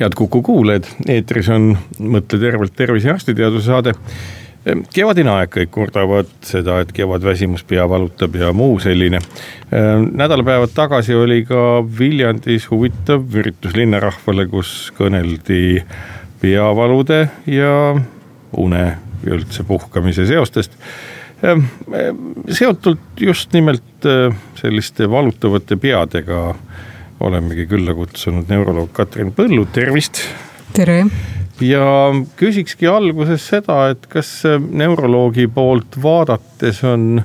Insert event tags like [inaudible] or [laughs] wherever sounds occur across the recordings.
head Kuku kuulajad, eetris on Mõtle tervelt tervise arstiteaduse saade. kevadine aeg, kõik kurdavad seda, et kevadväsimus pea valutab ja muu selline. nädalapäevad tagasi oli ka Viljandis huvitav üritus linnarahvale, kus kõneldi peavalude ja une ja üldse puhkamise seostest seotult just nimelt selliste valutavate peadega olemegi külla kutsunud neuroloog Katrin Põllu, tervist. tere. ja küsikski alguses seda, et kas neuroloogi poolt vaadates on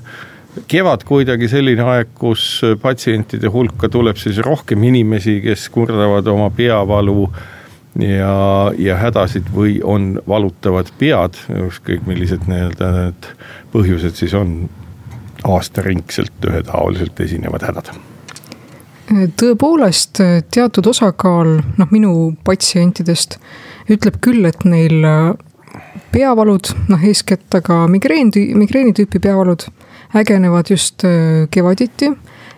kevad kuidagi selline aeg, kus patsientide hulka tuleb siis rohkem inimesi, kes kurdavad oma peavalu ja, ja hädasid või on valutavad pead, ükskõik millised nii-öelda need põhjused siis on aastaringselt ühetaoliselt esinevad hädad tõepoolest teatud osakaal, noh minu patsientidest ütleb küll, et neil peavalud, noh eeskätt aga migreen, migreeni tüüpi peavalud ägenevad just äh, kevaditi.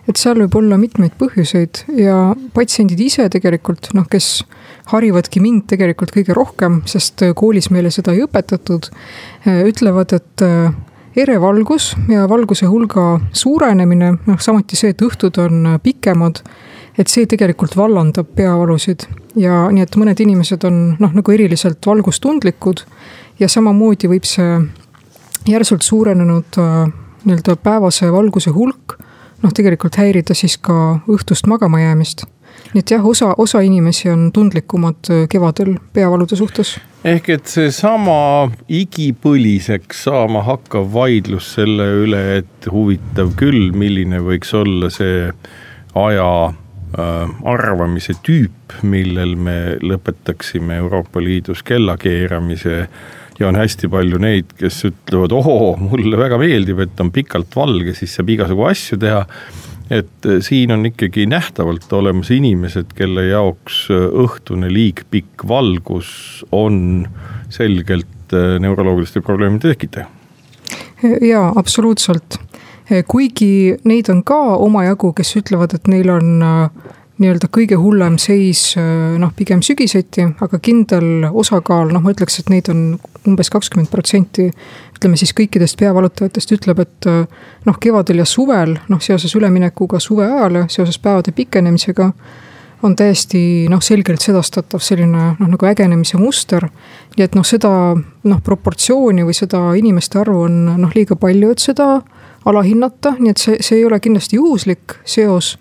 et seal võib olla mitmeid põhjuseid ja patsiendid ise tegelikult noh, kes harivadki mind tegelikult kõige rohkem, sest äh, koolis meile seda ei õpetatud, äh, ütlevad, et ere valgus ja valguse hulga suurenemine, noh samuti see, et õhtud on pikemad. et see tegelikult vallandab peavalusid ja nii, et mõned inimesed on noh, nagu eriliselt valgustundlikud. ja samamoodi võib see järsult suurenenud äh, nii-öelda päevase valguse hulk noh, tegelikult häirida siis ka õhtust magama jäämist nii et jah, osa, osa inimesi on tundlikumad äh, kevadel peavalude suhtes. Ehk et seesama igipõliseks saama hakkav vaidlus selle üle, et huvitav küll, milline võiks olla see aja äh, arvamise tüüp, millel me lõpetaksime Euroopa Liidus kellakeeramise ja on hästi palju neid, kes ütlevad, ohoo, mulle väga meeldib, et on pikalt valge, siis saab igasugu asju teha et äh, siin on ikkagi nähtavalt olemas inimesed, kelle jaoks äh, õhtune liigpikk valgus on selgelt äh, neuroloogiliste probleemide tekitaja. jaa, absoluutselt. kuigi neid on ka omajagu, kes ütlevad, et neil on nii-öelda kõige hullem seis noh, pigem sügiseti, aga kindel osakaal, noh, ma ütleks, et neid on umbes kakskümmend protsenti. ütleme siis kõikidest peavalutajatest ütleb, et noh, kevadel ja suvel noh, seoses üleminekuga suveajale, seoses päevade pikenemisega. on täiesti noh, selgelt sedastatav selline noh, nagu ägenemise muster. nii et noh, seda noh, proportsiooni või seda inimeste arvu on noh, liiga palju, et seda alahinnata, nii et see, see ei ole kindlasti juhuslik seos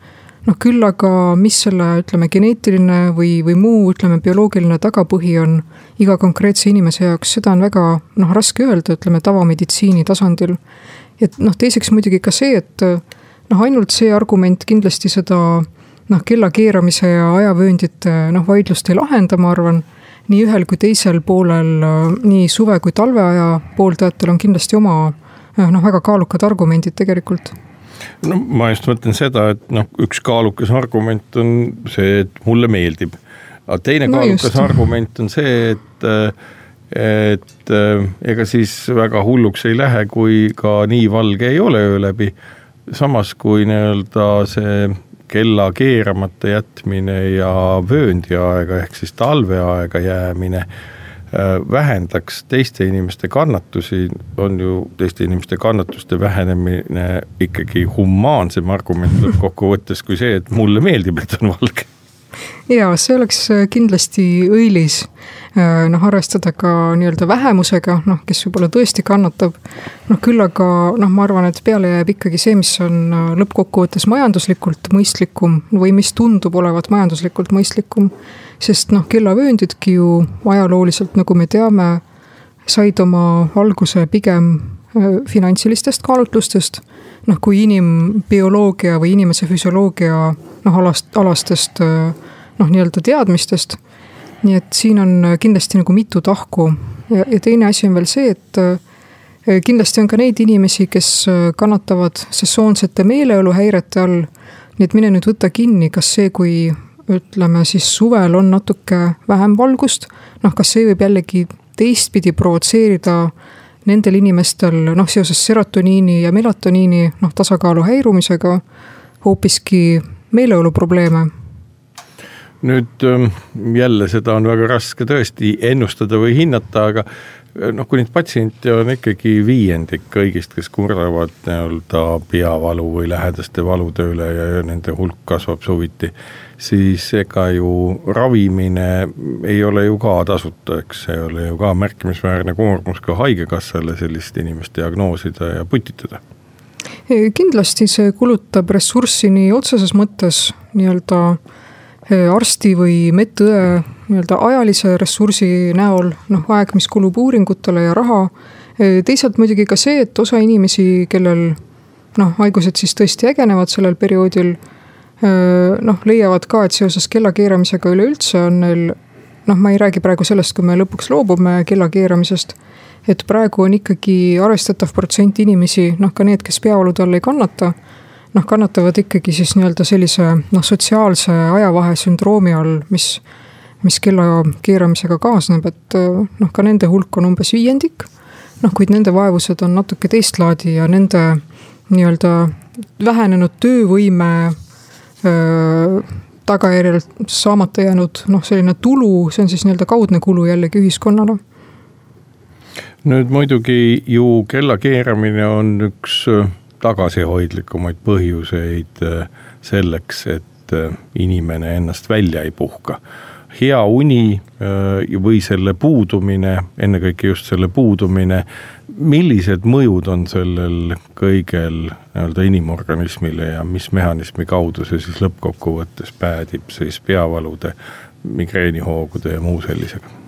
noh, küll aga, mis selle, ütleme, geneetiline või, või muu, ütleme, bioloogiline tagapõhi on iga konkreetse inimese jaoks, seda on väga noh, raske öelda, ütleme tavameditsiini tasandil. et noh, teiseks muidugi ka see, et noh, ainult see argument kindlasti seda noh, kella keeramise ja ajavööndite noh, vaidlust ei lahenda, ma arvan. nii ühel kui teisel poolel, nii suve kui talveaja pooldajatel on kindlasti oma noh, väga kaalukad argumendid tegelikult no ma just mõtlen seda, et noh, üks kaalukas argument on see, et mulle meeldib. aga teine no kaalukas just. argument on see, et, et ega siis väga hulluks ei lähe, kui ka nii valge ei ole öö läbi. samas kui nii-öelda see kella keeramata jätmine ja vööndiaega ehk siis talveaega jäämine vähendaks teiste inimeste kannatusi, on ju teiste inimeste kannatuste vähenemine ikkagi humaansem argument lõppkokkuvõttes kui see, et mulle meeldib, et on valge. Ja see oleks äh, kindlasti õilis. Äh, noh, arvestada ka nii-öelda vähemusega, noh, kes võib-olla tõesti kannatab. noh, küll aga noh, ma arvan, et peale jääb ikkagi see, mis on lõppkokkuvõttes majanduslikult mõistlikum või mis tundub olevat majanduslikult mõistlikum sest noh, kellavööndidki ju ajalooliselt, nagu me teame, said oma alguse pigem finantsilistest kaalutlustest. noh, kui inimbioloogia või inimese füsioloogia noh, alast, alastest noh, nii-öelda teadmistest. nii et siin on kindlasti nagu mitu tahku ja, ja teine asi on veel see, et kindlasti on ka neid inimesi, kes kannatavad sessoonsete meeleoluhäirete all. nii et mine nüüd võta kinni, kas see, kui ütleme siis suvel on natuke vähem valgust, noh, kas see võib jällegi teistpidi provotseerida nendel inimestel noh, seoses serotoniini ja melatoniini noh, tasakaalu häirumisega hoopiski meeleoluprobleeme? Nüüd ähm, jälle seda on väga raske tõesti ennustada või hinnata, aga noh, kui neid patsiente on ikkagi viiendik kõigist, kes kurdavad nii-öelda peavalu või lähedaste valude üle ja nende hulk kasvab suviti, siis ega ju ravimine ei ole ju ka tasuta, eks see ei ole ju ka märkimisväärne koormus ka haigekassale sellist inimest diagnoosida ja putitada. Kindlasti see kulutab ressurssi nii otseses mõttes nii-öelda Äh, arsti või medõe nii-öelda ajalise ressursi näol, noh, aeg, mis kulub uuringutele ja raha. Teisalt muidugi ka see, et osa inimesi, kellel noh, haigused siis tõesti ägenevad sellel perioodil. Noh, leiavad ka, et seoses kellakeeramisega üleüldse on neil noh, ma ei räägi praegu sellest, kui me lõpuks loobume kellakeeramisest. et praegu on ikkagi arvestatav protsent inimesi, noh ka need, kes peavalude all ei kannata noh, kannatavad ikkagi siis nii-öelda sellise noh, sotsiaalse ajavahe sündroomi all, mis, mis kella keeramisega kaasneb, et noh, ka nende hulk on umbes viiendik. noh, kuid nende vaevused on natuke teist laadi ja nende nii-öelda vähenenud töövõime öö, tagajärjel saamata jäänud noh, selline tulu, see on siis nii-öelda kaudne kulu jällegi ühiskonnale nüüd muidugi ju kella keeramine on üks tagasihoidlikumaid põhjuseid äh, selleks, et äh, inimene ennast välja ei puhka. Hea uni äh, või selle puudumine, ennekõike just selle puudumine, millised mõjud on sellel kõigel nii-öelda inimorganismile ja mis mehhanismi kaudu see siis lõppkokkuvõttes päädib siis peavalude, migreenihoogude ja muu sellisega?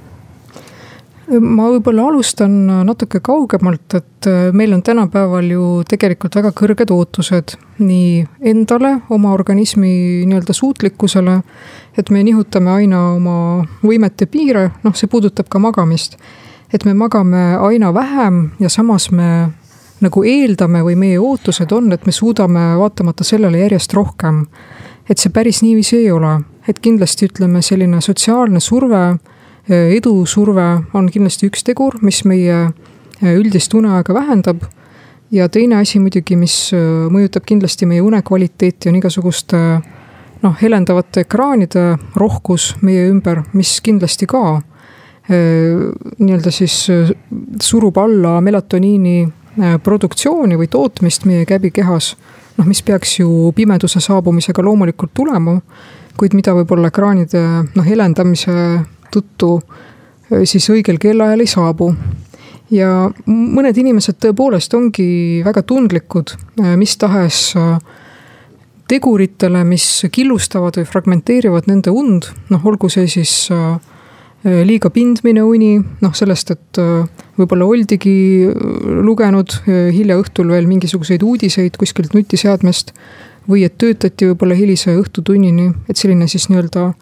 ma võib-olla alustan natuke kaugemalt, et äh, meil on tänapäeval ju tegelikult väga kõrged ootused nii endale, oma organismi nii-öelda suutlikkusele. Et me nihutame aina oma võimete piire, noh, see puudutab ka magamist. et me magame aina vähem ja samas me nagu eeldame või meie ootused on, et me suudame vaatamata sellele järjest rohkem. et see päris niiviisi ei ole, et kindlasti ütleme, selline sotsiaalne surve edusurve on kindlasti üks tegur, mis meie äh, üldist uneaega vähendab. ja teine asi muidugi, mis äh, mõjutab kindlasti meie unekvaliteeti, on igasuguste noh, helendavate ekraanide rohkus meie ümber, mis kindlasti ka nii-öelda siis surub alla melatoniini produktsiooni või tootmist meie käbikehas. noh, mis peaks ju pimeduse saabumisega loomulikult tulema, kuid mida võib-olla ekraanide noh, helendamise tõttu siis õigel kellaajal ei saabu. ja mõned inimesed tõepoolest ongi väga tundlikud mis tahes äh, teguritele, mis killustavad või fragmenteerivad nende und, noh, olgu see siis liiga pindmine uni, noh sellest, et võib-olla oldigi lugenud hilja õhtul veel mingisuguseid uudiseid kuskilt nutiseadmest. või et töötati võib-olla hilise õhtutunnini, et selline siis nii-öelda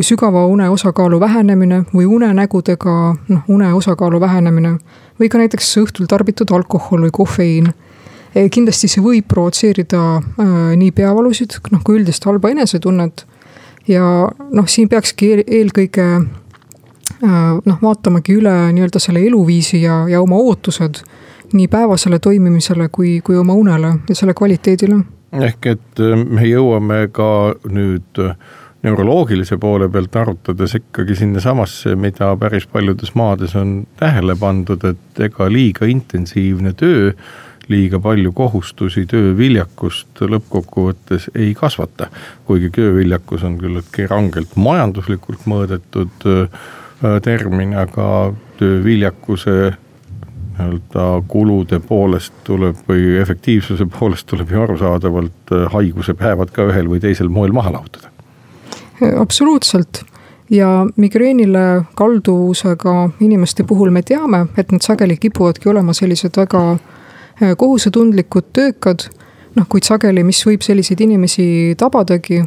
sügava une osakaalu vähenemine või unenägudega noh, une osakaalu vähenemine. või ka näiteks õhtul tarbitud alkohol või kofeiin. E, kindlasti see võib provotseerida äh, nii peavalusid, noh kui üldist halba enesetunnet. ja noh, siin peakski eel, eelkõige äh, noh, vaatamagi üle nii-öelda selle eluviisi ja, ja oma ootused nii päevasele toimimisele kui, kui oma unele ja selle kvaliteedile. ehk et äh, me jõuame ka nüüd neuroloogilise poole pealt arutades ikkagi sinnasamasse, mida päris paljudes maades on tähele pandud, et ega liiga intensiivne töö, liiga palju kohustusi, tööviljakust lõppkokkuvõttes ei kasvata. kuigi tööviljakus on küllaltki rangelt majanduslikult mõõdetud äh, termin, aga tööviljakuse nii-öelda kulude poolest tuleb või efektiivsuse poolest tuleb ju arusaadavalt äh, haiguse päevad ka ühel või teisel moel maha lahutada absoluutselt ja migreenile kalduvusega inimeste puhul me teame, et nad sageli kipuvadki olema sellised väga eh, kohusetundlikud, töökad. noh, kuid sageli, mis võib selliseid inimesi tabadagi,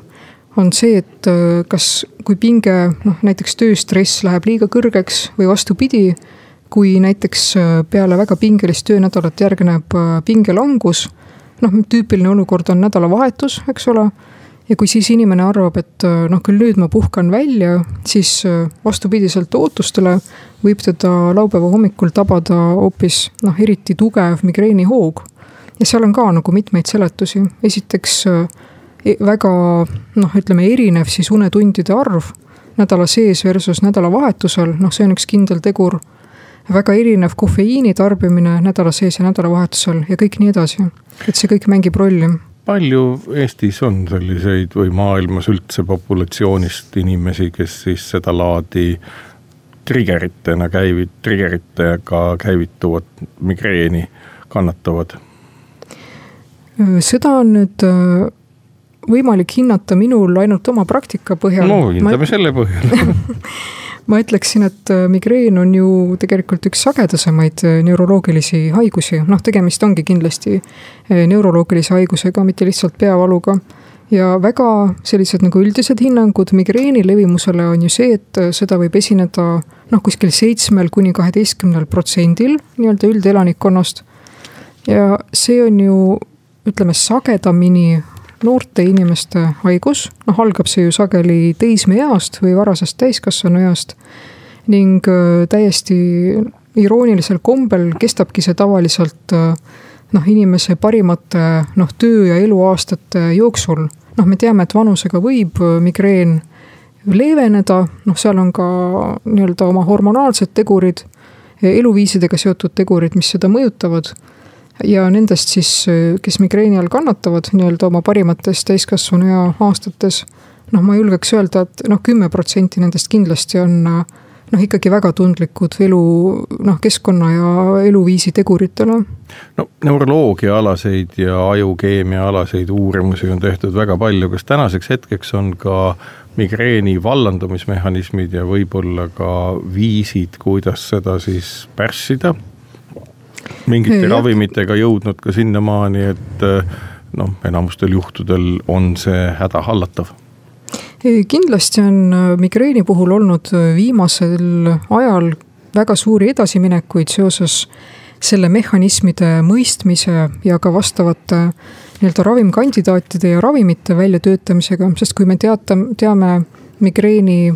on see, et äh, kas, kui pinge, noh näiteks tööstress läheb liiga kõrgeks või vastupidi, kui näiteks äh, peale väga pingelist töönädalat järgneb äh, pingelangus, noh tüüpiline olukord on nädalavahetus, eks ole ja kui siis inimene arvab, et noh, küll nüüd ma puhkan välja, siis vastupidiselt ootustele võib teda laupäeva hommikul tabada hoopis noh, eriti tugev migreenihoog. ja seal on ka nagu mitmeid seletusi, esiteks E, väga noh, ütleme erinev siis unetundide arv nädala sees versus nädalavahetusel, noh, see on üks kindel tegur. väga erinev kofeiini tarbimine nädala sees ja nädalavahetusel ja kõik nii edasi, et see kõik mängib rolli palju Eestis on selliseid või maailmas üldse populatsioonist inimesi, kes siis sedalaadi triggeritena käivid, triggeritega käivituvat migreeni kannatavad? seda on nüüd võimalik hinnata minul ainult oma praktika põhjal. no hindame ma... selle põhjal [laughs] ma ütleksin, et äh, migreen on ju tegelikult üks sagedasemaid äh, neuroloogilisi haigusi, noh, tegemist ongi kindlasti äh, neuroloogilise haigusega, mitte lihtsalt peavaluga. ja väga sellised nagu üldised hinnangud migreeni levimusele on ju see, et seda võib esineda noh, kuskil seitsmel kuni kaheteistkümnel protsendil nii-öelda üldelanikkonnast. ja see on ju ütleme sagedamini noorte inimeste haigus, noh algab see ju sageli teismeeast või varasest täiskasvanueast. ning äh, täiesti iroonilisel kombel kestabki see tavaliselt äh, noh, inimese parimate noh, töö ja eluaastate jooksul. noh, me teame, et vanusega võib äh, migreen leeveneda, noh, seal on ka nii-öelda oma hormonaalsed tegurid, eluviisidega seotud tegurid, mis seda mõjutavad ja nendest siis, kes migreeni all kannatavad nii-öelda oma parimates täiskasvanue aastates. noh, ma julgeks öelda, et noh, kümme protsenti nendest kindlasti on noh, ikkagi väga tundlikud elu noh, keskkonna ja eluviisi teguritele. no neuroloogiaalaseid ja ajukeemiaalaseid uurimusi on tehtud väga palju, kas tänaseks hetkeks on ka migreeni vallandumismehhanismid ja võib-olla ka viisid, kuidas seda siis pärssida mingite ja. ravimitega jõudnud ka sinnamaani, et eh, noh, enamustel juhtudel on see hädahallatav kindlasti on äh, migreeni puhul olnud viimasel ajal väga suuri edasiminekuid seoses selle mehhanismide mõistmise ja ka vastavate nii-öelda ravimkandidaatide ja ravimite väljatöötamisega, sest kui me teata, teame migreeni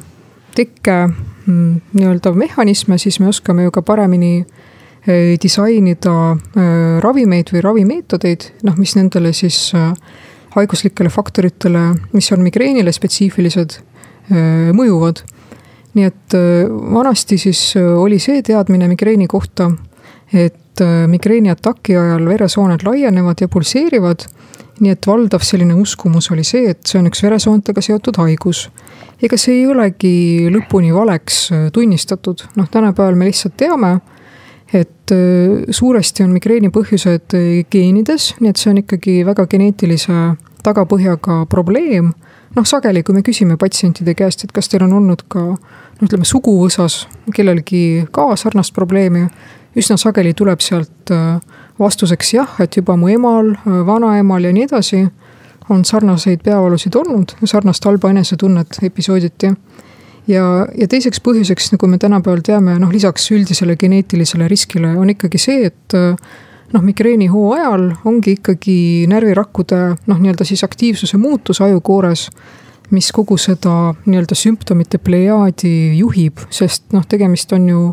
tekke mm, nii-öelda mehhanisme, siis me oskame ju ka paremini disainida äh, ravimeid või ravimeetodeid, noh, mis nendele siis äh, haiguslikele faktoritele, mis on migreenile spetsiifilised, mõjuvad. nii et vanasti siis oli see teadmine migreeni kohta, et migreeni ataki ajal veresooned laienevad ja pulseerivad. nii et valdav selline uskumus oli see, et see on üks veresoontega seotud haigus. ega see ei olegi lõpuni valeks tunnistatud, noh, tänapäeval me lihtsalt teame et suuresti on migreeni põhjused geenides, nii et see on ikkagi väga geneetilise tagapõhjaga probleem. noh, sageli, kui me küsime patsientide käest, et kas teil on olnud ka no ütleme, suguvõsas kellelgi ka sarnast probleemi, üsna sageli tuleb sealt vastuseks jah, et juba mu emal, vanaemal ja nii edasi on sarnaseid peavalusid olnud, sarnast halba enesetunnet episooditi ja, ja teiseks põhjuseks, nagu me tänapäeval teame, noh lisaks üldisele geneetilisele riskile on ikkagi see, et noh, migreeni hoo ajal ongi ikkagi närvirakkude noh, nii-öelda siis aktiivsuse muutus ajukoores mis kogu seda nii-öelda sümptomite plejaadi juhib, sest noh, tegemist on ju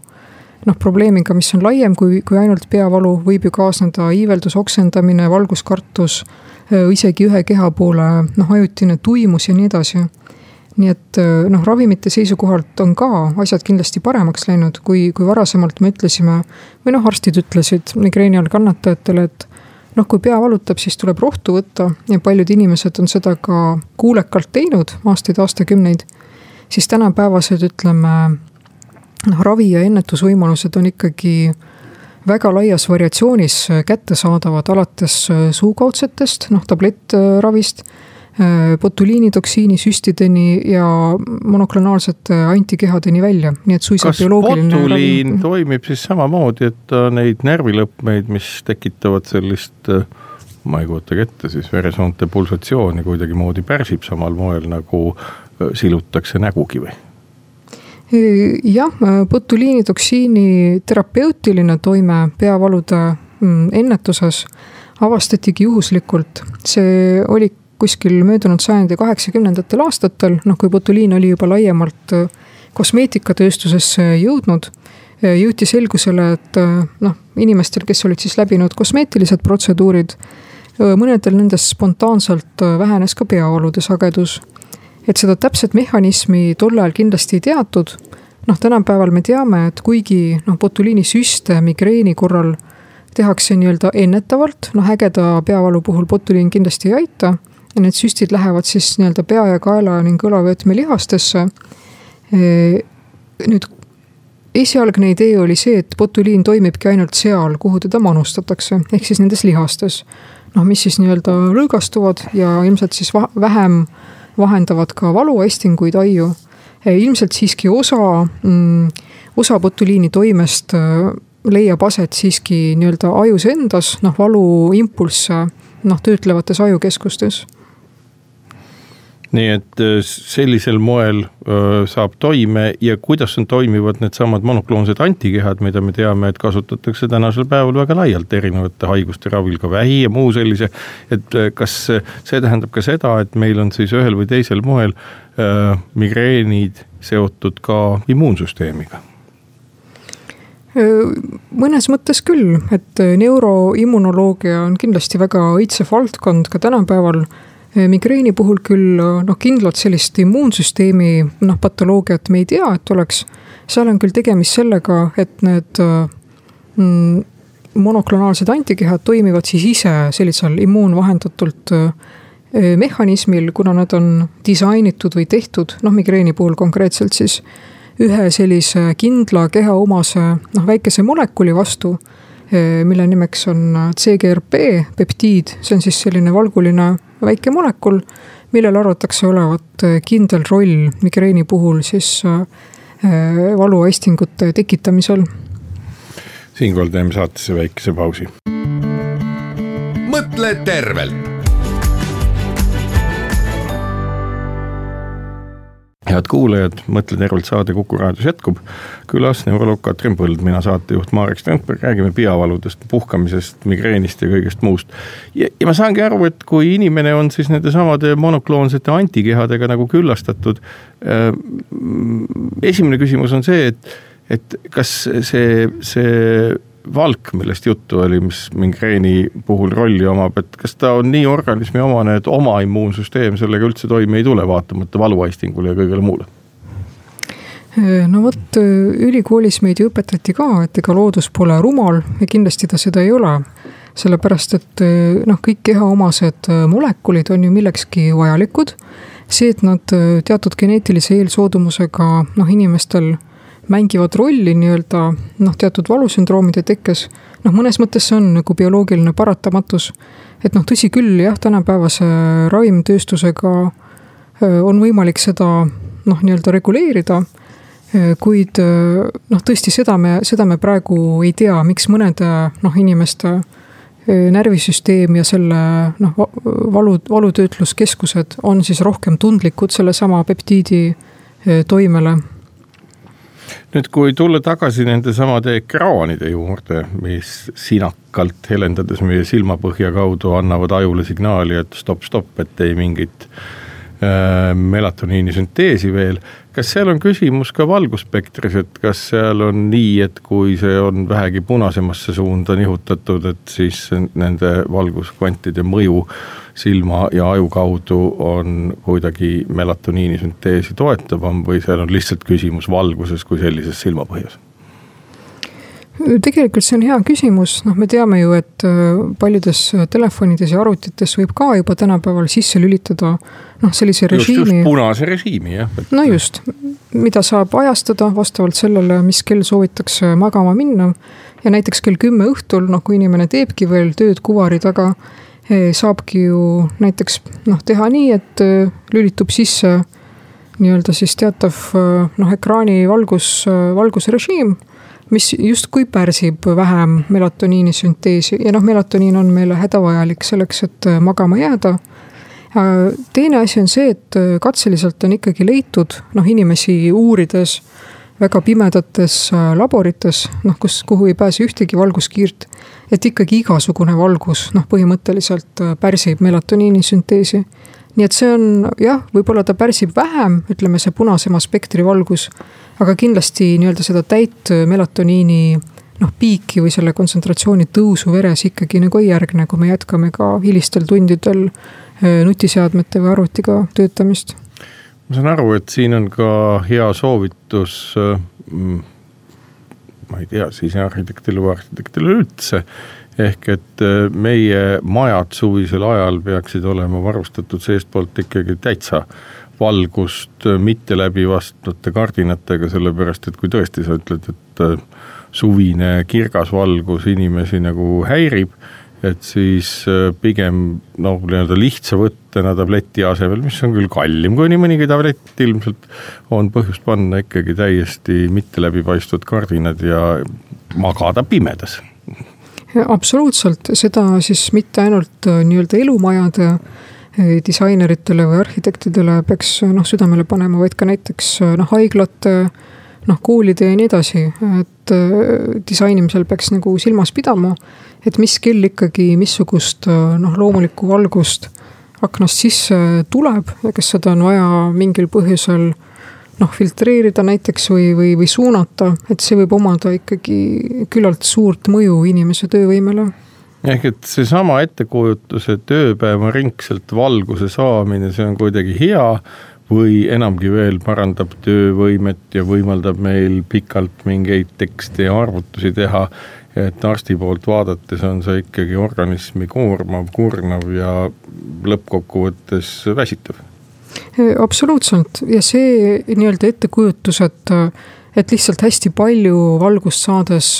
noh, probleemiga, mis on laiem kui, kui ainult peavalu, võib ju kaasneda iiveldus, oksendamine, valguskartus, isegi ühe keha poole noh, ajutine tuimus ja nii edasi nii et äh, noh, ravimite seisukohalt on ka asjad kindlasti paremaks läinud, kui, kui varasemalt me ütlesime. või noh, arstid ütlesid migreeni all kannatajatele, et noh, kui pea valutab, siis tuleb rohtu võtta ja paljud inimesed on seda ka kuulekalt teinud aastaid-aastakümneid. siis tänapäevased, ütleme noh, ravi ja ennetusvõimalused on ikkagi väga laias variatsioonis kättesaadavad, alates suukaudsetest, noh tablettravist Äh, botuliinitoksiini süstideni ja monoklonaalsete antikehadeni välja, nii et suisa kas bioloogiline botuliin ravi... toimib siis samamoodi, et ta neid närvilõpmeid, mis tekitavad sellist äh, ma ei kujutagi ette, siis veresoonte pulsatsiooni kuidagimoodi pärsib samal moel nagu silutakse nägugi või? jah, botuliinitoksiini terapeutiline toime peavalude mm, ennetuses avastatigi juhuslikult. see oli kuskil möödunud sajandi kaheksakümnendatel aastatel, noh kui botuliin oli juba laiemalt kosmeetikatööstusesse jõudnud jõuti selgusele, et noh, inimestel, kes olid siis läbinud kosmeetilised protseduurid, mõnedel nendest spontaanselt vähenes ka peavalude sagedus. et seda täpset mehhanismi tol ajal kindlasti ei teatud. noh, tänapäeval me teame, et kuigi noh, botuliinisüste migreeni korral tehakse nii-öelda ennetavalt, noh ägeda peavalu puhul botuliin kindlasti ei aita. Ja need süstid lähevad siis nii-öelda pea ja kaela ning õlavöötme lihastesse. nüüd esialgne idee oli see, et botuliin toimibki ainult seal, kuhu teda manustatakse, ehk siis nendes lihastes. noh, mis siis nii-öelda lõõgastuvad ja ilmselt siis vähem vahendavad ka valuaistinguid aiu. ilmselt siiski osa mm,, osa botuliini toimest äh, leiab aset siiski nii-öelda ajus endas, noh valuimpulsse noh, töötlevates ajukeskustes nii et äh, sellisel moel öö, saab toime ja kuidas on, toimivad needsamad monokloonsed antikehad, mida me teame, et kasutatakse tänasel päeval väga laialt erinevate haiguste ravil, ka vähi ja muu sellise. et äh, kas see tähendab ka seda, et meil on siis ühel või teisel moel migreenid seotud ka immuunsüsteemiga? mõnes mõttes küll, et neuroimmunoloogia on kindlasti väga õitsev valdkond ka tänapäeval Äh, migreeni puhul küll äh, noh, kindlalt sellist immuunsüsteemi noh, patoloogiat me ei tea, et oleks. seal on küll tegemist sellega, et need äh, mm, monoklonaalsed antikehad toimivad siis ise sellisel immuunvahendatult mehhanismil, kuna nad on disainitud või tehtud, noh migreeni puhul konkreetselt siis ühe sellise kindla kehaomase noh, väikese molekuli vastu, mille nimeks on CGRP peptiid, see on siis selline valguline väike molekul, millel arvatakse olevat äh, kindel roll migreeni puhul siis äh, äh, valuaistingute tekitamisel. siinkohal teeme saatesse väikese pausi. mõtle tervelt head kuulajad, Mõtle tervelt saade Kuku raadios jätkub. külas neuroloog Katrin Põld, mina saatejuht Marek Strandberg, räägime peavaludest, puhkamisest, migreenist ja kõigest muust. ja, ja ma saangi aru, et kui inimene on siis nendesamade monokloonsete antikehadega nagu küllastatud äh,. esimene küsimus on see, et, et kas see, see valk, millest juttu oli, mis migreeni puhul rolli omab, et kas ta on nii organismi omane, et oma immuunsüsteem sellega üldse toime ei tule, vaatamata valuaistingule ja kõigele muule? no vot, ülikoolis meid ju õpetati ka, et ega loodus pole rumal ja kindlasti ta seda ei ole. sellepärast, et noh, kõik kehaomased molekulid on ju millekski vajalikud. see, et nad teatud geneetilise eelsoodumusega noh, inimestel mängivad rolli nii-öelda noh, teatud valusündroomide tekkes. noh, mõnes mõttes see on nagu bioloogiline paratamatus. et noh, tõsi küll, jah, tänapäevase ravimtööstusega on võimalik seda noh, nii-öelda reguleerida. kuid noh, tõesti seda me, seda me praegu ei tea, miks mõnede noh, inimeste närvisüsteem ja selle noh, valu, valutöötluskeskused on siis rohkem tundlikud sellesama peptiidi toimele nüüd, kui tulla tagasi nende samade ekraanide juurde, mis sinakalt helendades meie silmapõhja kaudu annavad ajule signaali, et stopp, stopp, et ei mingit äh, melatoniini sünteesi veel. Kas seal on küsimus ka valgusspektris, et kas seal on nii, et kui see on vähegi punasemasse suunda nihutatud, et siis nende valguskvantide mõju silma ja aju kaudu on kuidagi melatoniini sünteesi toetavam või seal on lihtsalt küsimus valguses kui sellises silmapõhjas? Tegelikult see on hea küsimus, noh, me teame ju, et äh, paljudes telefonides ja arvutites võib ka juba tänapäeval sisse lülitada noh, sellise režiimi. punase režiimi jah et.... no just, mida saab ajastada vastavalt sellele, mis kell soovitakse magama minna. ja näiteks kell kümme õhtul, noh, kui inimene teebki veel tööd kuvari taga saabki ju näiteks noh, teha nii, et äh, lülitub sisse nii-öelda siis teatav äh, noh, ekraani valgus, äh, valgusrežiim, mis justkui pärsib vähem melatoniini sünteesi ja noh, melatoniin on meile hädavajalik selleks, et magama jääda teine asi on see, et katseliselt on ikkagi leitud noh, inimesi uurides väga pimedates äh, laborites, noh, kus, kuhu ei pääse ühtegi valguskiirt. et ikkagi igasugune valgus, noh, põhimõtteliselt äh, pärsib melatoniini sünteesi. nii et see on jah, võib-olla ta pärsib vähem, ütleme see punasema spektri valgus. Aga kindlasti nii-öelda seda täit melatoniini noh, piiki või selle kontsentratsiooni tõusu veres ikkagi nagu ei järgne, kui me jätkame ka hilistel tundidel äh, nutiseadmete või arvutiga töötamist ma saan aru, et siin on ka hea soovitus mm, ma ei tea, sisearhitektile või arhitektile üldse. ehk et äh, meie majad suvisel ajal peaksid olema varustatud seestpoolt ikkagi täitsa valgust mitte läbivastvate kardinatega, sellepärast et kui tõesti sa ütled, et äh, suvine kirgas valgus inimesi nagu häirib et siis äh, pigem noh, nii-öelda lihtsa võttena tableti asemel, mis on küll kallim kui nii mõnigi tablett ilmselt, on põhjust panna ikkagi täiesti mitte läbipaistvad kardinad ja magada pimedas. absoluutselt, seda siis mitte ainult äh, nii-öelda elumajade äh, disaineritele või arhitektidele peaks noh südamele panema, vaid ka näiteks noh haiglate noh, koolide ja nii edasi, et disainimisel peaks nagu silmas pidama et mis kell ikkagi missugust noh, loomulikku valgust aknast sisse tuleb ja kas seda on vaja mingil põhjusel noh, filtreerida näiteks või, või, või suunata, et see võib omada ikkagi küllalt suurt mõju inimese töövõimele ehk et seesama ettekujutus, et ööpäevaringselt valguse saamine, see on kuidagi hea või enamgi veel parandab töövõimet ja võimaldab meil pikalt mingeid tekste ja arvutusi teha et arsti poolt vaadates on see ikkagi organismi koormav, kurnav ja lõppkokkuvõttes väsitav. absoluutselt ja see nii-öelda ettekujutus, et, et lihtsalt hästi palju valgust saades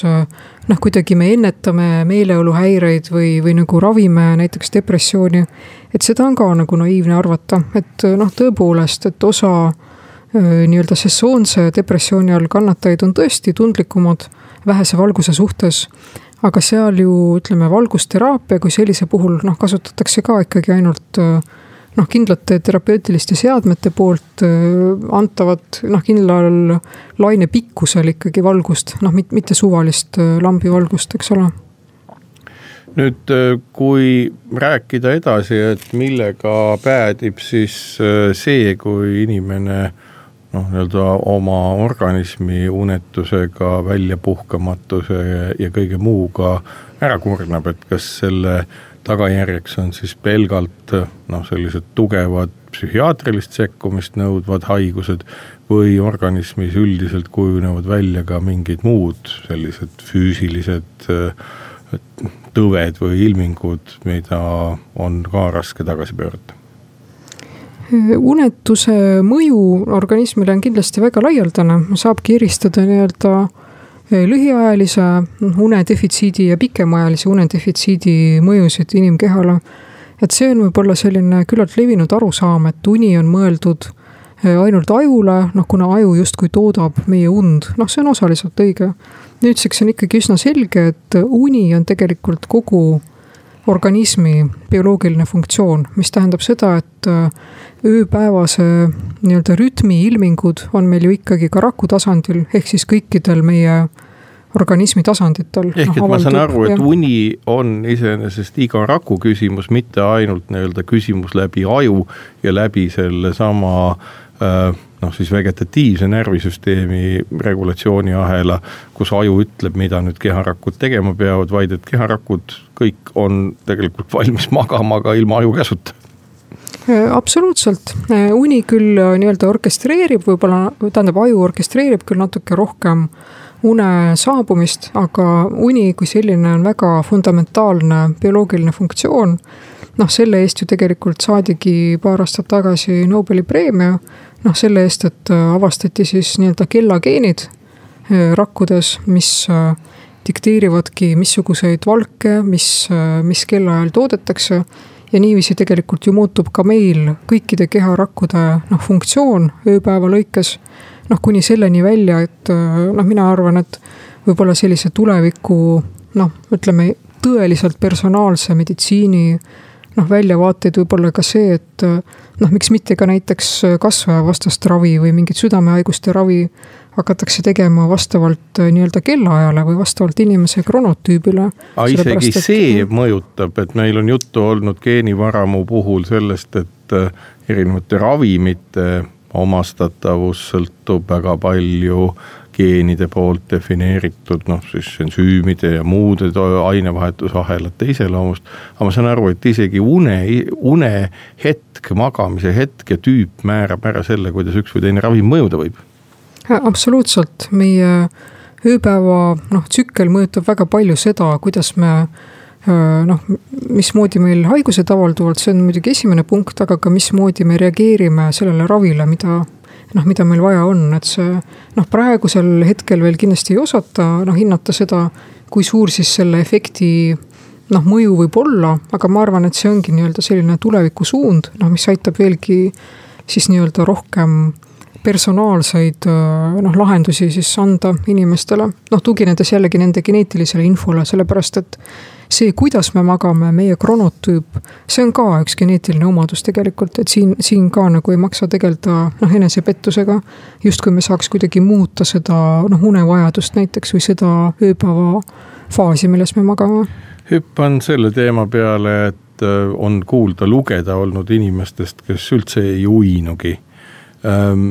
noh, kuidagi me ennetame meeleoluhäireid või, või nagu ravime näiteks depressiooni. et seda on ka nagu naiivne arvata, et noh, tõepoolest, et osa nii-öelda sessoonse depressiooni all kannatajaid on tõesti tundlikumad vähese valguse suhtes. aga seal ju ütleme, valgusteraapia kui sellise puhul noh, kasutatakse ka ikkagi ainult noh, kindlate terapeutiliste seadmete poolt antavat noh, kindlal laine pikkusel ikkagi valgust, noh mitte suvalist lambivalgust, eks ole. Nüüd, kui rääkida edasi, et millega päädib siis see, kui inimene noh, nii-öelda oma organismi unetusega, väljapuhkamatuse ja, kõige muuga ära kurnab, et kas selle tagajärjeks on siis pelgalt noh, sellised tugevad psühhiaatrilist sekkumist nõudvad haigused või organismis üldiselt kujunevad välja ka mingid muud sellised füüsilised tõved või ilmingud, mida on ka raske tagasi pöörata. Unetuse mõju organismile on kindlasti väga laialdane, saabki eristada nii-öelda lühiajalise unedefitsiidi ja pikemaajalise unedefitsiidi mõjusid inimkehale. et see on võib-olla selline küllalt levinud arusaam, et uni on mõeldud eh, ainult ajule, noh kuna aju justkui toodab meie und, noh, see on osaliselt õige. nüüdseks on ikkagi üsna selge, et uni on tegelikult kogu organismi bioloogiline funktsioon, mis tähendab seda, et äh, ööpäevase nii-öelda rütmi ilmingud on meil ju ikkagi ka raku tasandil, ehk siis kõikidel meie organismi tasanditel. ehk et ma saan aru, et ja. uni on iseenesest iga raku küsimus, mitte ainult nii-öelda küsimus läbi aju ja läbi sellesama äh, noh, siis vegetatiivse närvisüsteemi regulatsiooniahela, kus aju ütleb, mida nüüd keharakud tegema peavad, vaid et keharakud kõik on tegelikult valmis magama ka ilma aju käsuta absoluutselt, uni küll nii-öelda orkestreerib võib-olla, tähendab aju orkestreerib küll natuke rohkem une saabumist, aga uni kui selline on väga fundamentaalne bioloogiline funktsioon. noh, selle eest ju tegelikult saadigi paar aastat tagasi Nobeli preemia noh, selle eest, et äh, avastati siis nii-öelda kellageenid äh, rakkudes, mis äh, dikteerivadki, missuguseid valke, mis, mis kellaajal toodetakse. ja niiviisi tegelikult ju muutub ka meil kõikide keharakkude noh, funktsioon ööpäeva lõikes. noh, kuni selleni välja, et noh, mina arvan, et võib-olla sellise tuleviku noh, ütleme tõeliselt personaalse meditsiini noh, väljavaateid võib-olla ka see, et noh, miks mitte ka näiteks kasvajavastast ravi või mingit südamehaiguste ravi hakatakse tegema vastavalt nii-öelda kellaajale või vastavalt inimese kronotüübile. aga isegi et... see mõjutab, et meil on juttu olnud geenivaramu puhul sellest, et erinevate ravimite omastatavus sõltub väga palju geenide poolt defineeritud noh, siis ensüümide ja muude ainevahetusahelate iseloomust. aga ma saan aru, et isegi une, unehetk, magamise hetk ja tüüp määrab ära selle, kuidas üks või teine ravim mõjuda võib. absoluutselt, meie ööpäeva noh, tsükkel mõjutab väga palju seda, kuidas me noh, mismoodi meil haigused avalduvad, see on muidugi esimene punkt, aga ka mismoodi me reageerime sellele ravile, mida noh, mida meil vaja on, et see noh, praegusel hetkel veel kindlasti ei osata noh, hinnata seda, kui suur siis selle efekti noh, mõju võib olla, aga ma arvan, et see ongi nii-öelda selline tulevikusuund, noh, mis aitab veelgi siis nii-öelda rohkem personaalseid noh, lahendusi siis anda inimestele, noh tuginedes jällegi nende geneetilisele infole, sellepärast et see, kuidas me magame, meie kronotüüp, see on ka üks geneetiline omadus tegelikult, et siin, siin ka nagu ei maksa tegeleda noh, enesepettusega. justkui me saaks kuidagi muuta seda noh, unevajadust näiteks või seda ööpäeva faasi, milles me magame. hüppan selle teema peale, et äh, on kuulda, lugeda olnud inimestest, kes üldse ei uinugi ähm,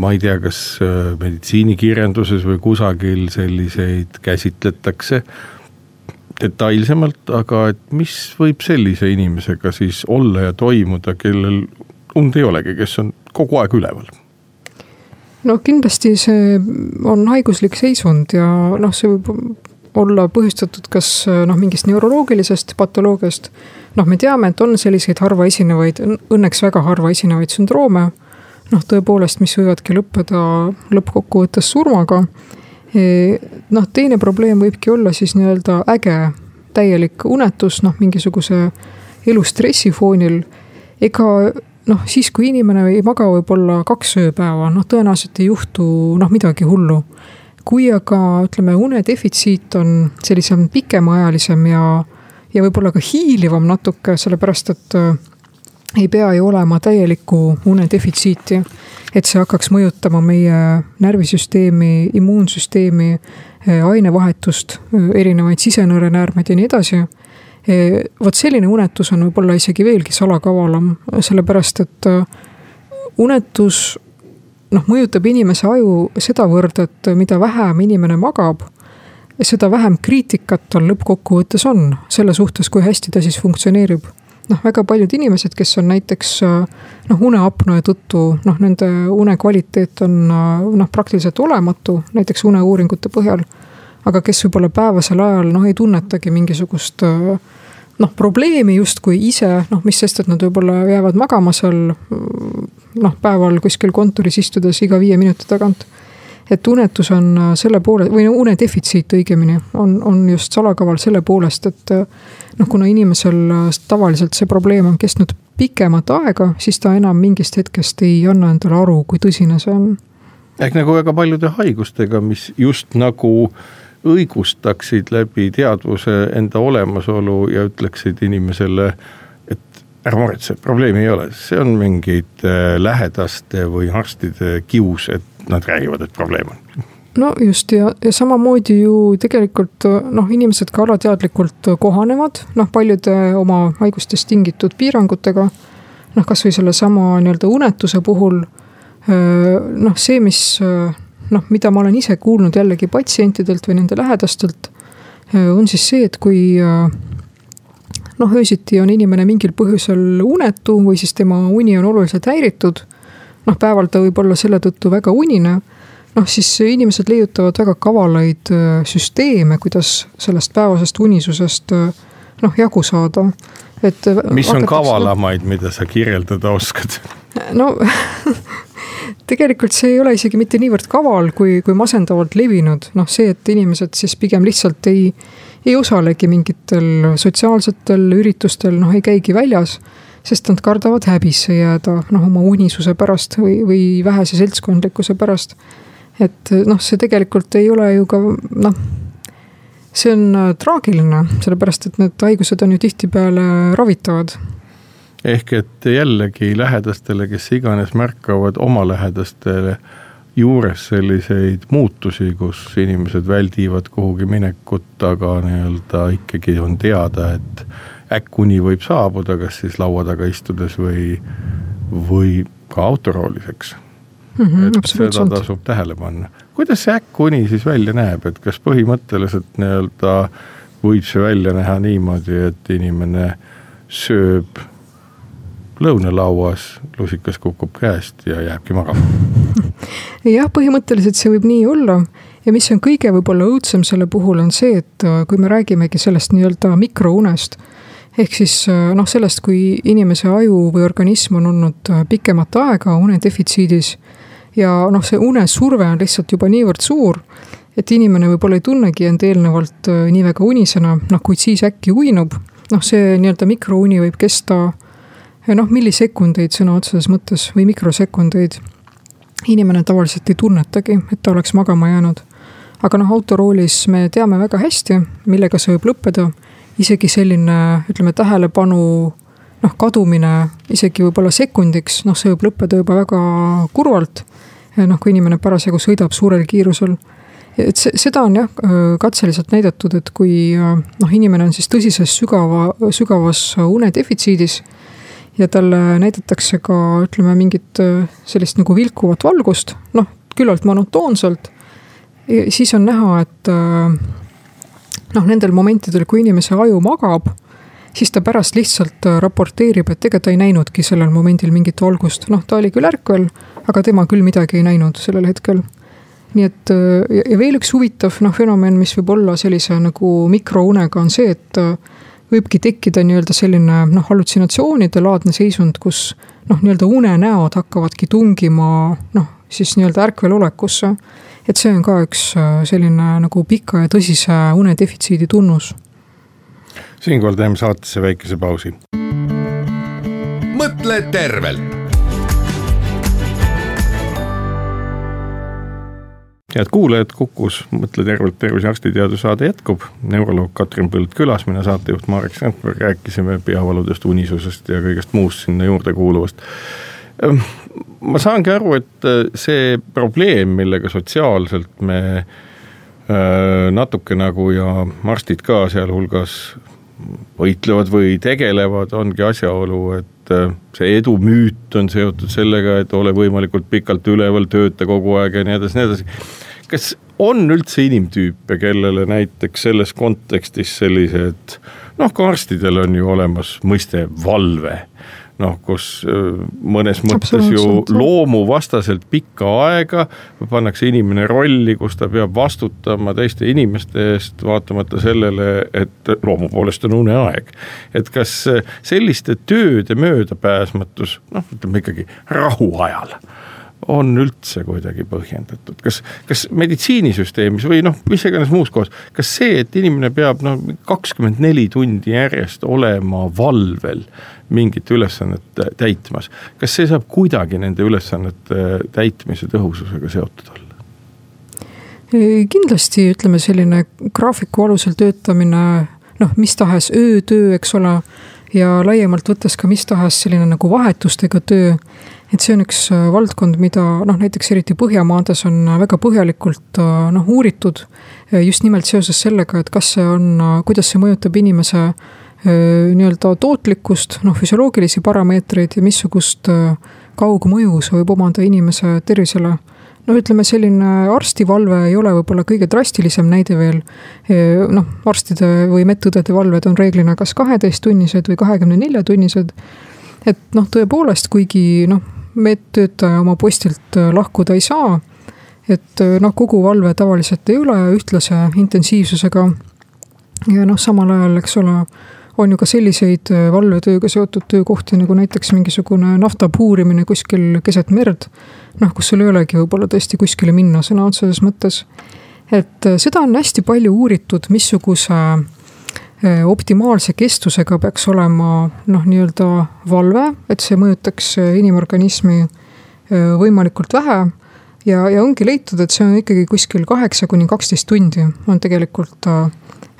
ma ei tea, kas äh, meditsiinikirjanduses või kusagil selliseid käsitletakse detailsemalt, aga et mis võib sellise inimesega siis olla ja toimuda, kellel und ei olegi, kes on kogu aeg üleval? no kindlasti see on haiguslik seisund ja noh, see võib olla põhjustatud kas noh, mingist neuroloogilisest patoloogiast. noh, me teame, et on selliseid harva esinevaid, õnneks väga harva esinevaid sündroome. noh, tõepoolest, mis võivadki lõppeda lõppkokkuvõttes surmaga noh, teine probleem võibki olla siis nii-öelda äge täielik unetus, noh, mingisuguse elustressi foonil. ega noh, siis kui inimene ei maga võib-olla kaks ööpäeva, noh, tõenäoliselt ei juhtu noh, midagi hullu. kui aga ütleme, unedefitsiit on sellisem pikemaajalisem ja, ja võib-olla ka hiilivam natuke, sellepärast et äh, ei pea ju olema täielikku unedefitsiiti et see hakkaks mõjutama meie närvisüsteemi, immuunsüsteemi, eh, ainevahetust, eh, erinevaid sisenõrenäärmeid ja nii edasi. Eh, vot selline unetus on võib-olla isegi veelgi salakavalam, sellepärast et unetus noh, mõjutab inimese aju sedavõrd, et mida vähem inimene magab, seda vähem kriitikat tal lõppkokkuvõttes on selle suhtes, kui hästi ta siis funktsioneerib noh, väga paljud inimesed, kes on näiteks noh, uneapnoe tõttu, noh, nende une kvaliteet on noh, praktiliselt olematu, näiteks uneuuringute põhjal. aga kes võib-olla päevasel ajal noh, ei tunnetagi mingisugust noh, probleemi justkui ise, noh, mis sest, et nad võib-olla jäävad magama seal noh, päeval kuskil kontoris istudes iga viie minuti tagant et unetus on äh, selle poole või unedefitsiit õigemini on, on just salakaval selle poolest, et äh, noh, kuna inimesel äh, tavaliselt see probleem on kestnud pikemat aega, siis ta enam mingist hetkest ei anna endale aru, kui tõsine see on. ehk nagu väga paljude haigustega, mis just nagu õigustaksid läbi teadvuse enda olemasolu ja ütleksid inimesele, ära muretse, probleemi ei ole, see on mingid lähedaste või arstide kius, et nad räägivad, et probleem on no just ja, ja samamoodi ju tegelikult noh, inimesed ka alateadlikult kohanevad noh, paljude oma haigustest tingitud piirangutega. noh, kasvõi sellesama nii-öelda unetuse puhul. noh, see, mis noh, mida ma olen ise kuulnud jällegi patsientidelt või nende lähedastelt. on siis see, et kui noh, öösiti on inimene mingil põhjusel unetu või siis tema uni on oluliselt häiritud noh, päeval ta võib olla selle tõttu väga unine. noh, siis inimesed leiutavad väga kavalaid äh, süsteeme, kuidas sellest päevasest unisusest äh, noh, jagu saada. et. Äh, mis on kavalamaid, mida sa kirjeldada oskad? [laughs] no [laughs] tegelikult see ei ole isegi mitte niivõrd kaval, kui, kui masendavalt levinud, noh see, et inimesed siis pigem lihtsalt ei, ei osalegi mingitel sotsiaalsetel üritustel, noh ei käigi väljas sest nad kardavad häbisse jääda, noh oma unisuse pärast või, või vähese seltskondlikkuse pärast. et noh, see tegelikult ei ole ju ka noh, see on äh, traagiline, sellepärast et need haigused on ju tihtipeale ravitavad. ehk et jällegi lähedastele, kes iganes märkavad oma lähedastele juures selliseid muutusi, kus inimesed väldivad kuhugi minekut, aga nii-öelda ikkagi on teada, et äkkuni võib saabuda, kas siis laua taga istudes või, või ka autoroolis, eks mm. -hmm, et seda tasub tähele panna. kuidas see äkkuni siis välja näeb, et kas põhimõtteliselt nii-öelda võib see välja näha niimoodi, et inimene sööb lõunalauas, lusikas kukub käest ja jääbki magama? [laughs] jah, põhimõtteliselt see võib nii olla ja mis on kõige võib-olla õudsem selle puhul, on see, et äh, kui me räägimegi sellest nii-öelda mikrounest ehk siis äh, noh, sellest, kui inimese aju või organism on olnud äh, pikemat aega unedefitsiidis ja noh, see unesurve on lihtsalt juba niivõrd suur, et inimene võib-olla ei tunnegi end eelnevalt nii väga unisena, noh, kuid siis äkki uinub, noh, see nii-öelda mikrouni võib kesta noh, millisekundeid sõna otseses mõttes või mikrosekundeid. inimene tavaliselt ei tunnetagi, et ta oleks magama jäänud. aga noh, autoroolis me teame väga hästi, millega see võib lõppeda isegi selline, ütleme, tähelepanu noh, kadumine isegi võib-olla sekundiks, noh, see võib lõppeda juba väga kurvalt. noh, kui inimene parasjagu sõidab suurel kiirusel. et see, seda on jah katseliselt näidatud, et kui noh, inimene on siis tõsises sügava, sügavas unedefitsiidis ja talle näidatakse ka ütleme mingit sellist nagu vilkuvat valgust, noh, küllalt monotoonselt. siis on näha, et noh, nendel momentidel, kui inimese aju magab, siis ta pärast lihtsalt äh, raporteerib, et ega ta ei näinudki sellel momendil mingit valgust, noh, ta oli küll ärkvel, aga tema küll midagi ei näinud sellel hetkel. nii et äh, ja veel üks huvitav noh, fenomen, mis võib olla sellise nagu mikrounega, on see, et äh, võibki tekkida nii-öelda selline noh, hallutsinatsioonide laadne seisund, kus noh, nii-öelda unenäod hakkavadki tungima noh, siis nii-öelda ärkvelolekusse et see on ka üks äh, selline nagu pika ja tõsise unedefitsiidi tunnus. siinkohal teeme saatesse väikese pausi. mõtle tervelt head kuulajad, Kukus Mõtle tervelt tervise arstiteadussaade jätkub. neuroloog Katrin Põld külas, mina saatejuht Marek Sandberg, rääkisime peavaludest, unisusest ja kõigest muust sinna juurde kuuluvast Ehm, ma saangi aru, et äh, see probleem, millega sotsiaalselt me äh, natuke nagu ja arstid ka sealhulgas võitlevad või tegelevad, ongi asjaolu, et äh, see edumüüt on seotud sellega, et ole võimalikult pikalt üleval, tööta kogu aeg ja nii edasi, nii edasi. Kas on üldse inimtüüpe, kellele näiteks selles kontekstis sellised noh, ka arstidel on ju olemas mõiste valve noh, kus mõnes mõttes ju loomuvastaselt pikka aega pannakse inimene rolli, kus ta peab vastutama teiste inimeste eest, vaatamata sellele, et loomu poolest on uneaeg. et kas selliste tööde möödapääsmatus, noh, ütleme ikkagi rahuajal on üldse kuidagi põhjendatud, kas, kas meditsiinisüsteemis või noh, mis iganes muus kohas, kas see, et inimene peab noh, kakskümmend neli tundi järjest olema valvel mingit ülesannet täitmas, kas see saab kuidagi nende ülesannete täitmise tõhususega seotud olla? kindlasti ütleme, selline graafiku alusel töötamine, noh, mis tahes öötöö, eks ole, ja laiemalt võttes ka mis tahes selline nagu vahetustega töö et see on üks äh, valdkond, mida noh, näiteks eriti Põhjamaades on äh, väga põhjalikult äh, noh, uuritud. just nimelt seoses sellega, et kas see on, kuidas see mõjutab inimese nii-öelda tootlikkust, noh, füsioloogilisi parameetreid ja missugust kaugmõju see võib omada inimese tervisele no ütleme, selline arstivalve ei ole võib-olla kõige drastilisem näide veel. noh, arstide või medõdede valved on reeglina kas kaheteisttunnised või kahekümne nelja tunnised. et noh, tõepoolest, kuigi noh, medtöötaja oma postilt äh, lahkuda ei saa. et äh, noh, kogu valve tavaliselt ei ole ühtlase intensiivsusega. ja noh, samal ajal, eks ole, on ju ka selliseid äh, valvetööga seotud töökohti nagu näiteks mingisugune nafta puurimine kuskil keset merd. noh, kus sul ei olegi võib-olla tõesti kuskile minna sõna otseses mõttes. et seda on hästi palju uuritud, missuguse optimaalse kestusega peaks olema noh, nii-öelda valve, et see mõjutaks äh, inimorganismi äh, võimalikult vähe. ja, ja ongi leitud, et see on ikkagi kuskil kaheksa kuni kaksteist tundi on tegelikult äh,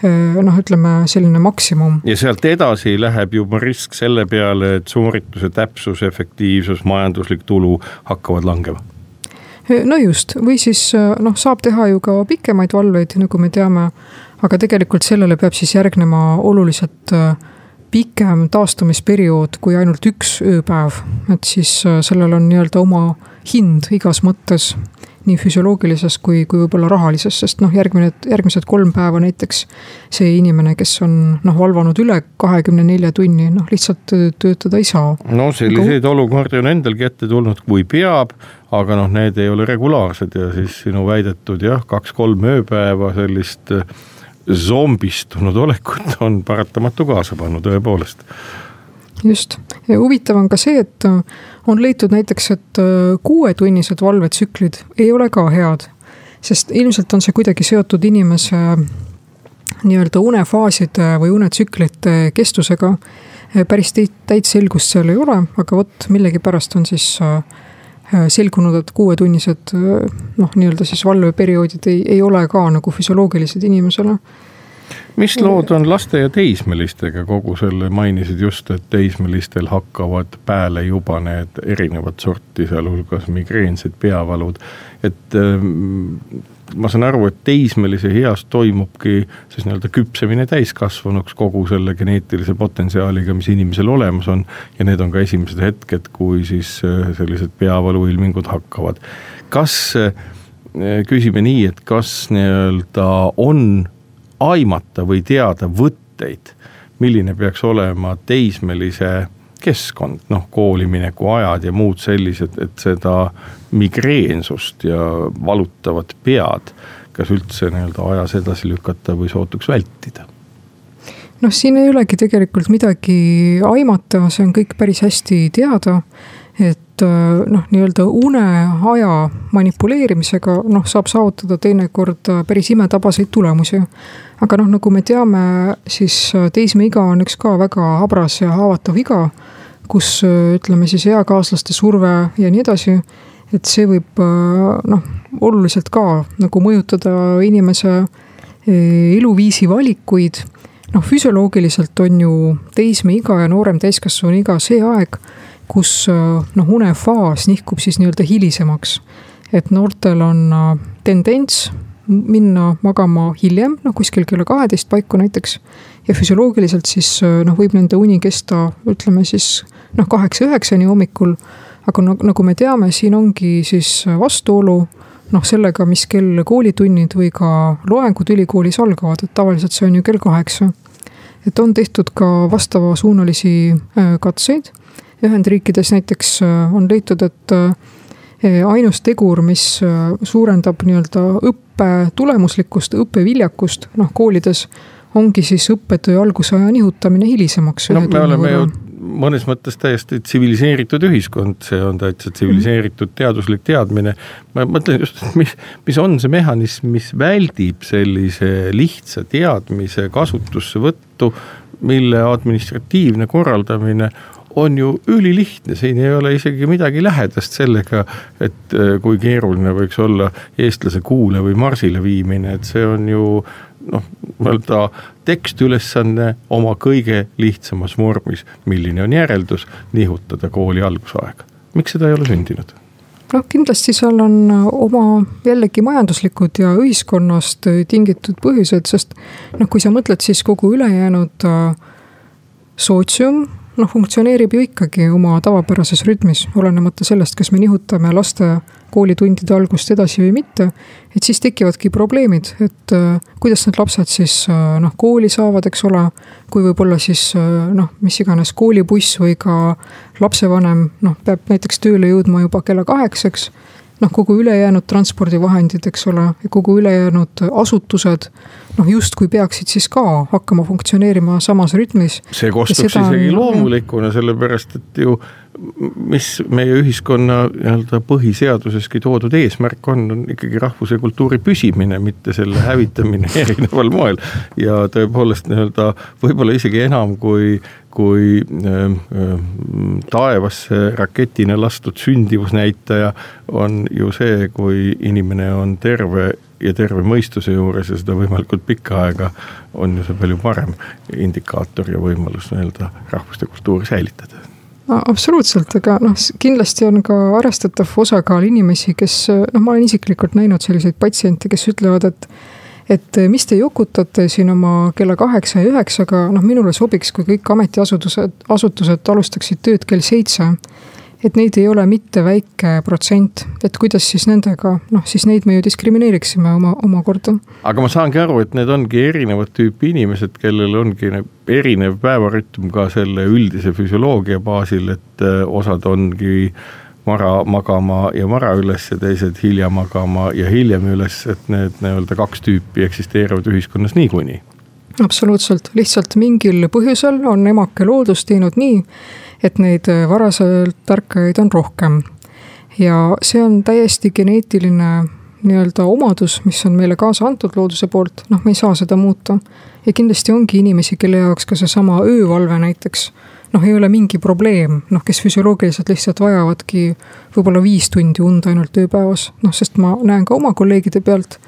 noh, ütleme selline maksimum. ja sealt edasi läheb juba risk selle peale, et soorituse täpsus, efektiivsus, majanduslik tulu hakkavad langema no just, või siis noh, saab teha ju ka pikemaid valveid, nagu me teame. Aga tegelikult sellele peab siis järgnema oluliselt pikem taastumisperiood kui ainult üks ööpäev. et siis sellel on nii-öelda oma hind igas mõttes nii füsioloogilises kui, kui võib-olla rahalises, sest noh, järgmine, järgmised kolm päeva näiteks. see inimene, kes on noh, valvanud üle kahekümne nelja tunni, noh lihtsalt töötada ei saa. no selliseid aga... olukordi on endalgi ette tulnud, kui peab, aga noh, need ei ole regulaarsed ja siis sinu väidetud jah, kaks-kolm ööpäeva sellist zombistunud olekut on paratamatu kaasa pannud tõepoolest just, huvitav on ka see, et äh, on leitud näiteks, et äh, kuuetunnised valvetsüklid ei ole ka head. sest ilmselt on see kuidagi seotud inimese äh, nii-öelda unefaaside või unetsüklite kestusega. päris täit selgust seal ei ole, aga vot millegipärast on siis selgunud, et kuuetunnised noh, nii-öelda siis valveperioodid ei, ei ole ka nagu füsioloogilised inimesele mis lood on laste ja teismelistega, kogu selle mainisid just, et teismelistel hakkavad pääle juba need erinevat sorti, sealhulgas migreensed peavalud. et ähm, ma saan aru, et teismelise eas toimubki siis nii-öelda küpsemine täiskasvanuks kogu selle geneetilise potentsiaaliga, mis inimesel olemas on. ja need on ka esimesed hetked, kui siis äh, sellised peavaluilmingud hakkavad. kas, äh, küsime nii, et kas nii-öelda on aimata või teada võtteid, milline peaks olema teismelise keskkond, noh koolimineku ajad ja muud sellised, et seda migreensust ja valutavat pead, kas üldse nii-öelda ajas edasi lükata või sootuks vältida? noh, siin ei olegi tegelikult midagi aimata, see on kõik päris hästi teada. et noh, nii-öelda uneaja manipuleerimisega noh, saab saavutada teinekord päris imetabaseid tulemusi aga noh, nagu me teame, siis äh, teismeiga on üks ka väga habras ja haavatav iga, kus äh, ütleme siis eakaaslaste surve ja nii edasi. et see võib äh, noh, oluliselt ka nagu mõjutada inimese eluviisi valikuid. noh, füsioloogiliselt on ju teismeiga ja noorem täiskasvanu iga see aeg, kus noh, unefaas nihkub siis nii-öelda hilisemaks. et noortel on tendents minna magama hiljem, noh kuskil kella kaheteist paiku näiteks. ja füsioloogiliselt siis noh, võib nende uni kesta, ütleme siis noh, kaheksa-üheksani hommikul. aga nagu me teame, siin ongi siis vastuolu noh, sellega, mis kell koolitunnid või ka loengud ülikoolis algavad, et tavaliselt see on ju kell kaheksa. et on tehtud ka vastavasuunalisi äh, katseid. Ühendriikides näiteks äh, on leitud, et äh, ainus tegur, mis suurendab nii-öelda õpp-, õppe tulemuslikkust, õppeviljakust, noh koolides ongi siis õppetöö algusaja nihutamine hilisemaks. no me oleme ju mõnes mõttes täiesti tsiviliseeritud ühiskond, see on täitsa tsiviliseeritud teaduslik teadmine. ma mõtlen just, mis, mis on see mehhanism, mis väldib sellise lihtsa teadmise kasutussevõttu, mille administratiivne korraldamine on ju ülilihtne, siin ei ole isegi midagi lähedast sellega, et äh, kui keeruline võiks olla eestlase kuule või marsile viimine, et see on ju noh, nii-öelda tekstülesanne oma kõige lihtsamas vormis, milline on järeldus, nihutada kooli algusaega. miks seda ei ole sündinud? noh, kindlasti seal on oma jällegi majanduslikud ja ühiskonnast tingitud põhjused, sest noh, kui sa mõtled, siis kogu ülejäänud äh, sootsium noh, funktsioneerib ju ikkagi oma tavapärases rütmis, olenemata sellest, kas me nihutame laste koolitundide algust edasi või mitte. et siis tekivadki probleemid, et äh, kuidas need lapsed siis äh, noh, kooli saavad, eks ole. kui võib-olla siis äh, noh, mis iganes koolibuss või ka lapsevanem noh, peab näiteks tööle jõudma juba kella kaheksaks noh, kogu ülejäänud transpordivahendid, eks ole, kogu ülejäänud asutused noh, justkui peaksid siis ka hakkama funktsioneerima samas rütmis. see kostuks isegi on... loomulikuna, sellepärast et ju mis meie ühiskonna nii-öelda põhiseaduseski toodud eesmärk on, on ikkagi rahvuse kultuuri püsimine, mitte selle hävitamine [laughs] erineval moel. ja tõepoolest nii-öelda võib-olla isegi enam kui, kui äh, äh, taevasse raketina lastud sündivusnäitaja on ju see, kui inimene on terve ja terve mõistuse juures ja seda võimalikult pikka aega, on ju see palju parem indikaator ja võimalus nii-öelda rahvust ja kultuuri säilitada. No, absoluutselt, aga noh, kindlasti on ka arvestatav osakaal inimesi, kes noh, ma olen isiklikult näinud selliseid patsiente, kes ütlevad, et et mis te jokutate siin oma kella kaheksa ja üheksaga, noh, minule sobiks, kui kõik ametiasutused, asutused alustaksid tööd kell seitse et neid ei ole mitte väike protsent, et kuidas siis nendega, noh siis neid me ju diskrimineeriksime oma, omakorda. aga ma saangi aru, et need ongi erinevat tüüpi inimesed, kellel ongi erinev päevarütm ka selle üldise füsioloogia baasil, et äh, osad ongi vara magama ja vara üles ja teised hilja magama ja hiljem üles, et need nii-öelda kaks tüüpi eksisteerivad ühiskonnas niikuinii. Absoluutselt, lihtsalt mingil põhjusel on emake loodus teinud nii, et neid äh, varaselt ärkajaid on rohkem. ja see on täiesti geneetiline nii-öelda omadus, mis on meile kaasa antud looduse poolt, noh, me ei saa seda muuta. ja kindlasti ongi inimesi, kelle jaoks ka seesama öövalve näiteks noh, ei ole mingi probleem, noh, kes füsioloogiliselt lihtsalt vajavadki võib-olla viis tundi und ainult ööpäevas, noh, sest ma näen ka oma kolleegide pealt,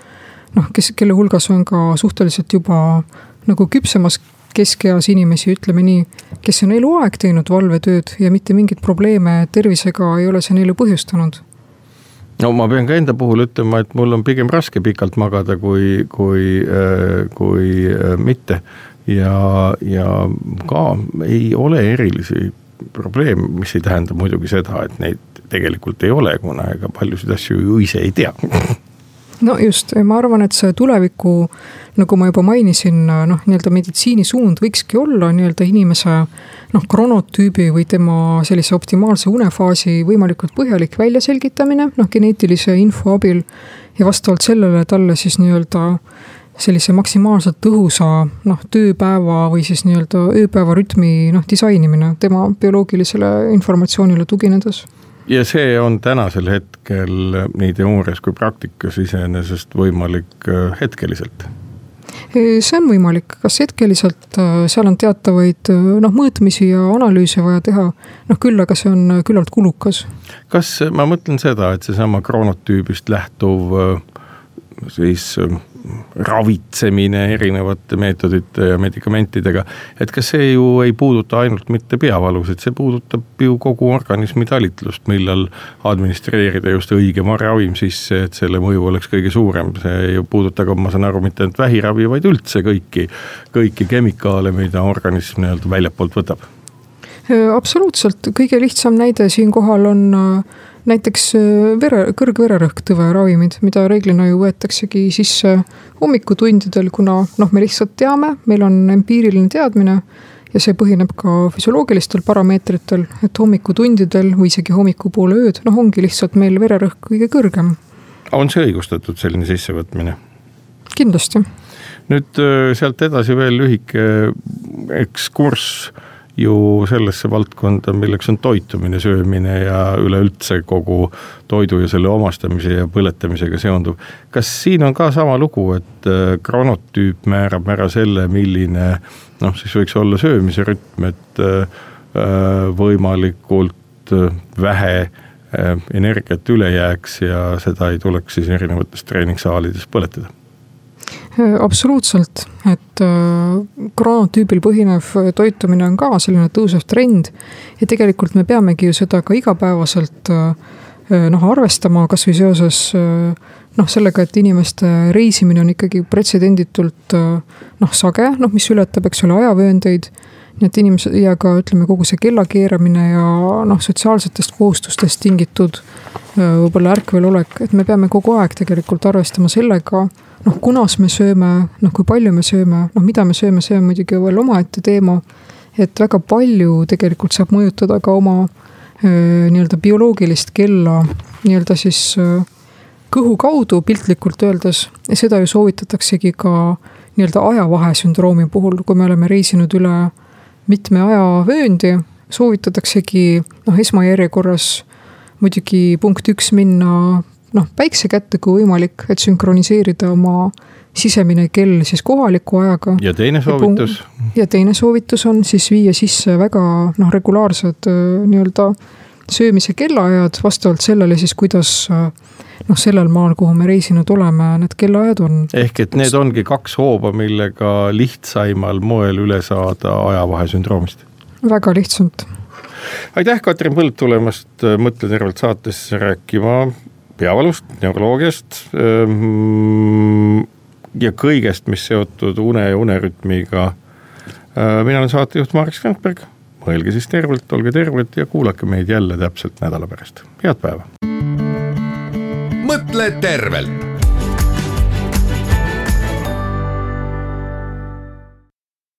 noh, kes, kelle hulgas on ka suhteliselt juba nagu küpsemas keskeas inimesi, ütleme nii, kes on eluaeg teinud valvetööd ja mitte mingeid probleeme tervisega ei ole see neile põhjustanud no ma pean ka enda puhul ütlema, et mul on pigem raske pikalt magada, kui, kui, äh, kui äh, mitte. ja, ja ka ei ole erilisi probleeme, mis ei tähenda muidugi seda, et neid tegelikult ei ole, kuna ega paljusid asju ju ise ei tea [laughs] no just, ma arvan, et see tuleviku, nagu ma juba mainisin, noh, nii-öelda meditsiinisuund võikski olla nii-öelda inimese noh, kronotüübi või tema sellise optimaalse unefaasi võimalikult põhjalik väljaselgitamine, noh, geneetilise info abil. ja vastavalt sellele talle siis nii-öelda sellise maksimaalselt tõhusa noh, tööpäeva või siis nii-öelda ööpäeva rütmi noh, disainimine tema bioloogilisele informatsioonile tuginedes ja see on tänasel hetkel nii teoorias kui praktikas iseenesest võimalik äh, hetkeliselt. See on võimalik, kas hetkeliselt, äh, seal on teatavaid äh, noh, mõõtmisi ja analüüse vaja teha, noh küll, aga see on küllalt kulukas. kas, ma mõtlen seda, et seesama kroonotüübist lähtuv siis ravitsemine erinevate meetodite ja medikamentidega. et kas see ju ei puuduta ainult mitte peavalusid, see puudutab ju kogu organismi talitlust, millal administreerida just õige ravim sisse, et selle mõju oleks kõige suurem. see ei puuduta ka, ma saan aru, mitte ainult vähiravi, vaid üldse kõiki, kõiki kemikaale, mida organism nii-öelda väljapoolt võtab. absoluutselt, kõige lihtsam näide siinkohal on äh, näiteks äh, vere, kõrgvererõhktõve ravimid, mida reeglina ju võetaksegi sisse hommikutundidel, kuna noh, me lihtsalt teame, meil on empiiriline teadmine ja see põhineb ka füsioloogilistel parameetritel, et hommikutundidel või isegi hommikupoole ööd, noh, ongi lihtsalt meil vererõhk kõige kõrgem. on see õigustatud, selline sissevõtmine? kindlasti. nüüd äh, sealt edasi veel lühike ekskurss ju sellesse valdkonda, milleks on toitumine, söömine ja üleüldse kogu toidu ja selle omastamise ja põletamisega seonduv. kas siin on ka sama lugu, et äh, kronotüüp määrab ära selle, milline noh, siis võiks olla söömise rütm, et äh, äh, võimalikult vähe energiat üle jääks ja seda ei tuleks siis erinevates treeningsaalides põletada Äh, absoluutselt, et äh, kroonotüübil põhinev toitumine on ka selline tõusev trend. ja tegelikult me peamegi ju seda ka igapäevaselt äh, noh, arvestama kasvõi seoses noh, sellega, et inimeste reisimine on ikkagi pretsedenditult noh, sage, noh, mis ületab, eks ole, ajavööndeid nii et inimesed ja ka ütleme, kogu see kellakeeramine ja noh, sotsiaalsetest kohustustest tingitud võib-olla ärkvelolek, et me peame kogu aeg tegelikult arvestama sellega noh, kunas me sööme, noh, kui palju me sööme, noh, mida me sööme, see on muidugi veel omaette teema. et väga palju tegelikult saab mõjutada ka oma nii-öelda bioloogilist kella nii-öelda siis kõhu kaudu piltlikult öeldes. seda ju soovitataksegi ka nii-öelda ajavahesündroomi puhul, kui me oleme reisinud üle mitme ajavööndi, soovitataksegi noh, esmajärjekorras muidugi punkt üks minna noh, päikse kätte, kui võimalik, et sünkroniseerida oma sisemine kell siis kohaliku ajaga. ja teine soovitus? ja teine soovitus on siis viia sisse väga noh, regulaarsed nii-öelda söömise kellaajad vastavalt sellele siis, kuidas noh, sellel maal, kuhu me reisinud oleme, need kellaajad on. ehk et need ongi kaks hooba, millega lihtsaimal moel üle saada ajavahesündroomist. väga lihtsalt. aitäh, Katrin Põld tulemast Mõtle tervelt saatesse rääkima peavalust, neuroloogiast ehm, ja kõigest, mis seotud une ja unerütmiga. mina olen saatejuht Marek Strandberg, mõelge siis tervelt, olge terved ja kuulake meid jälle täpselt nädala pärast, head päeva! Mõtle tervelt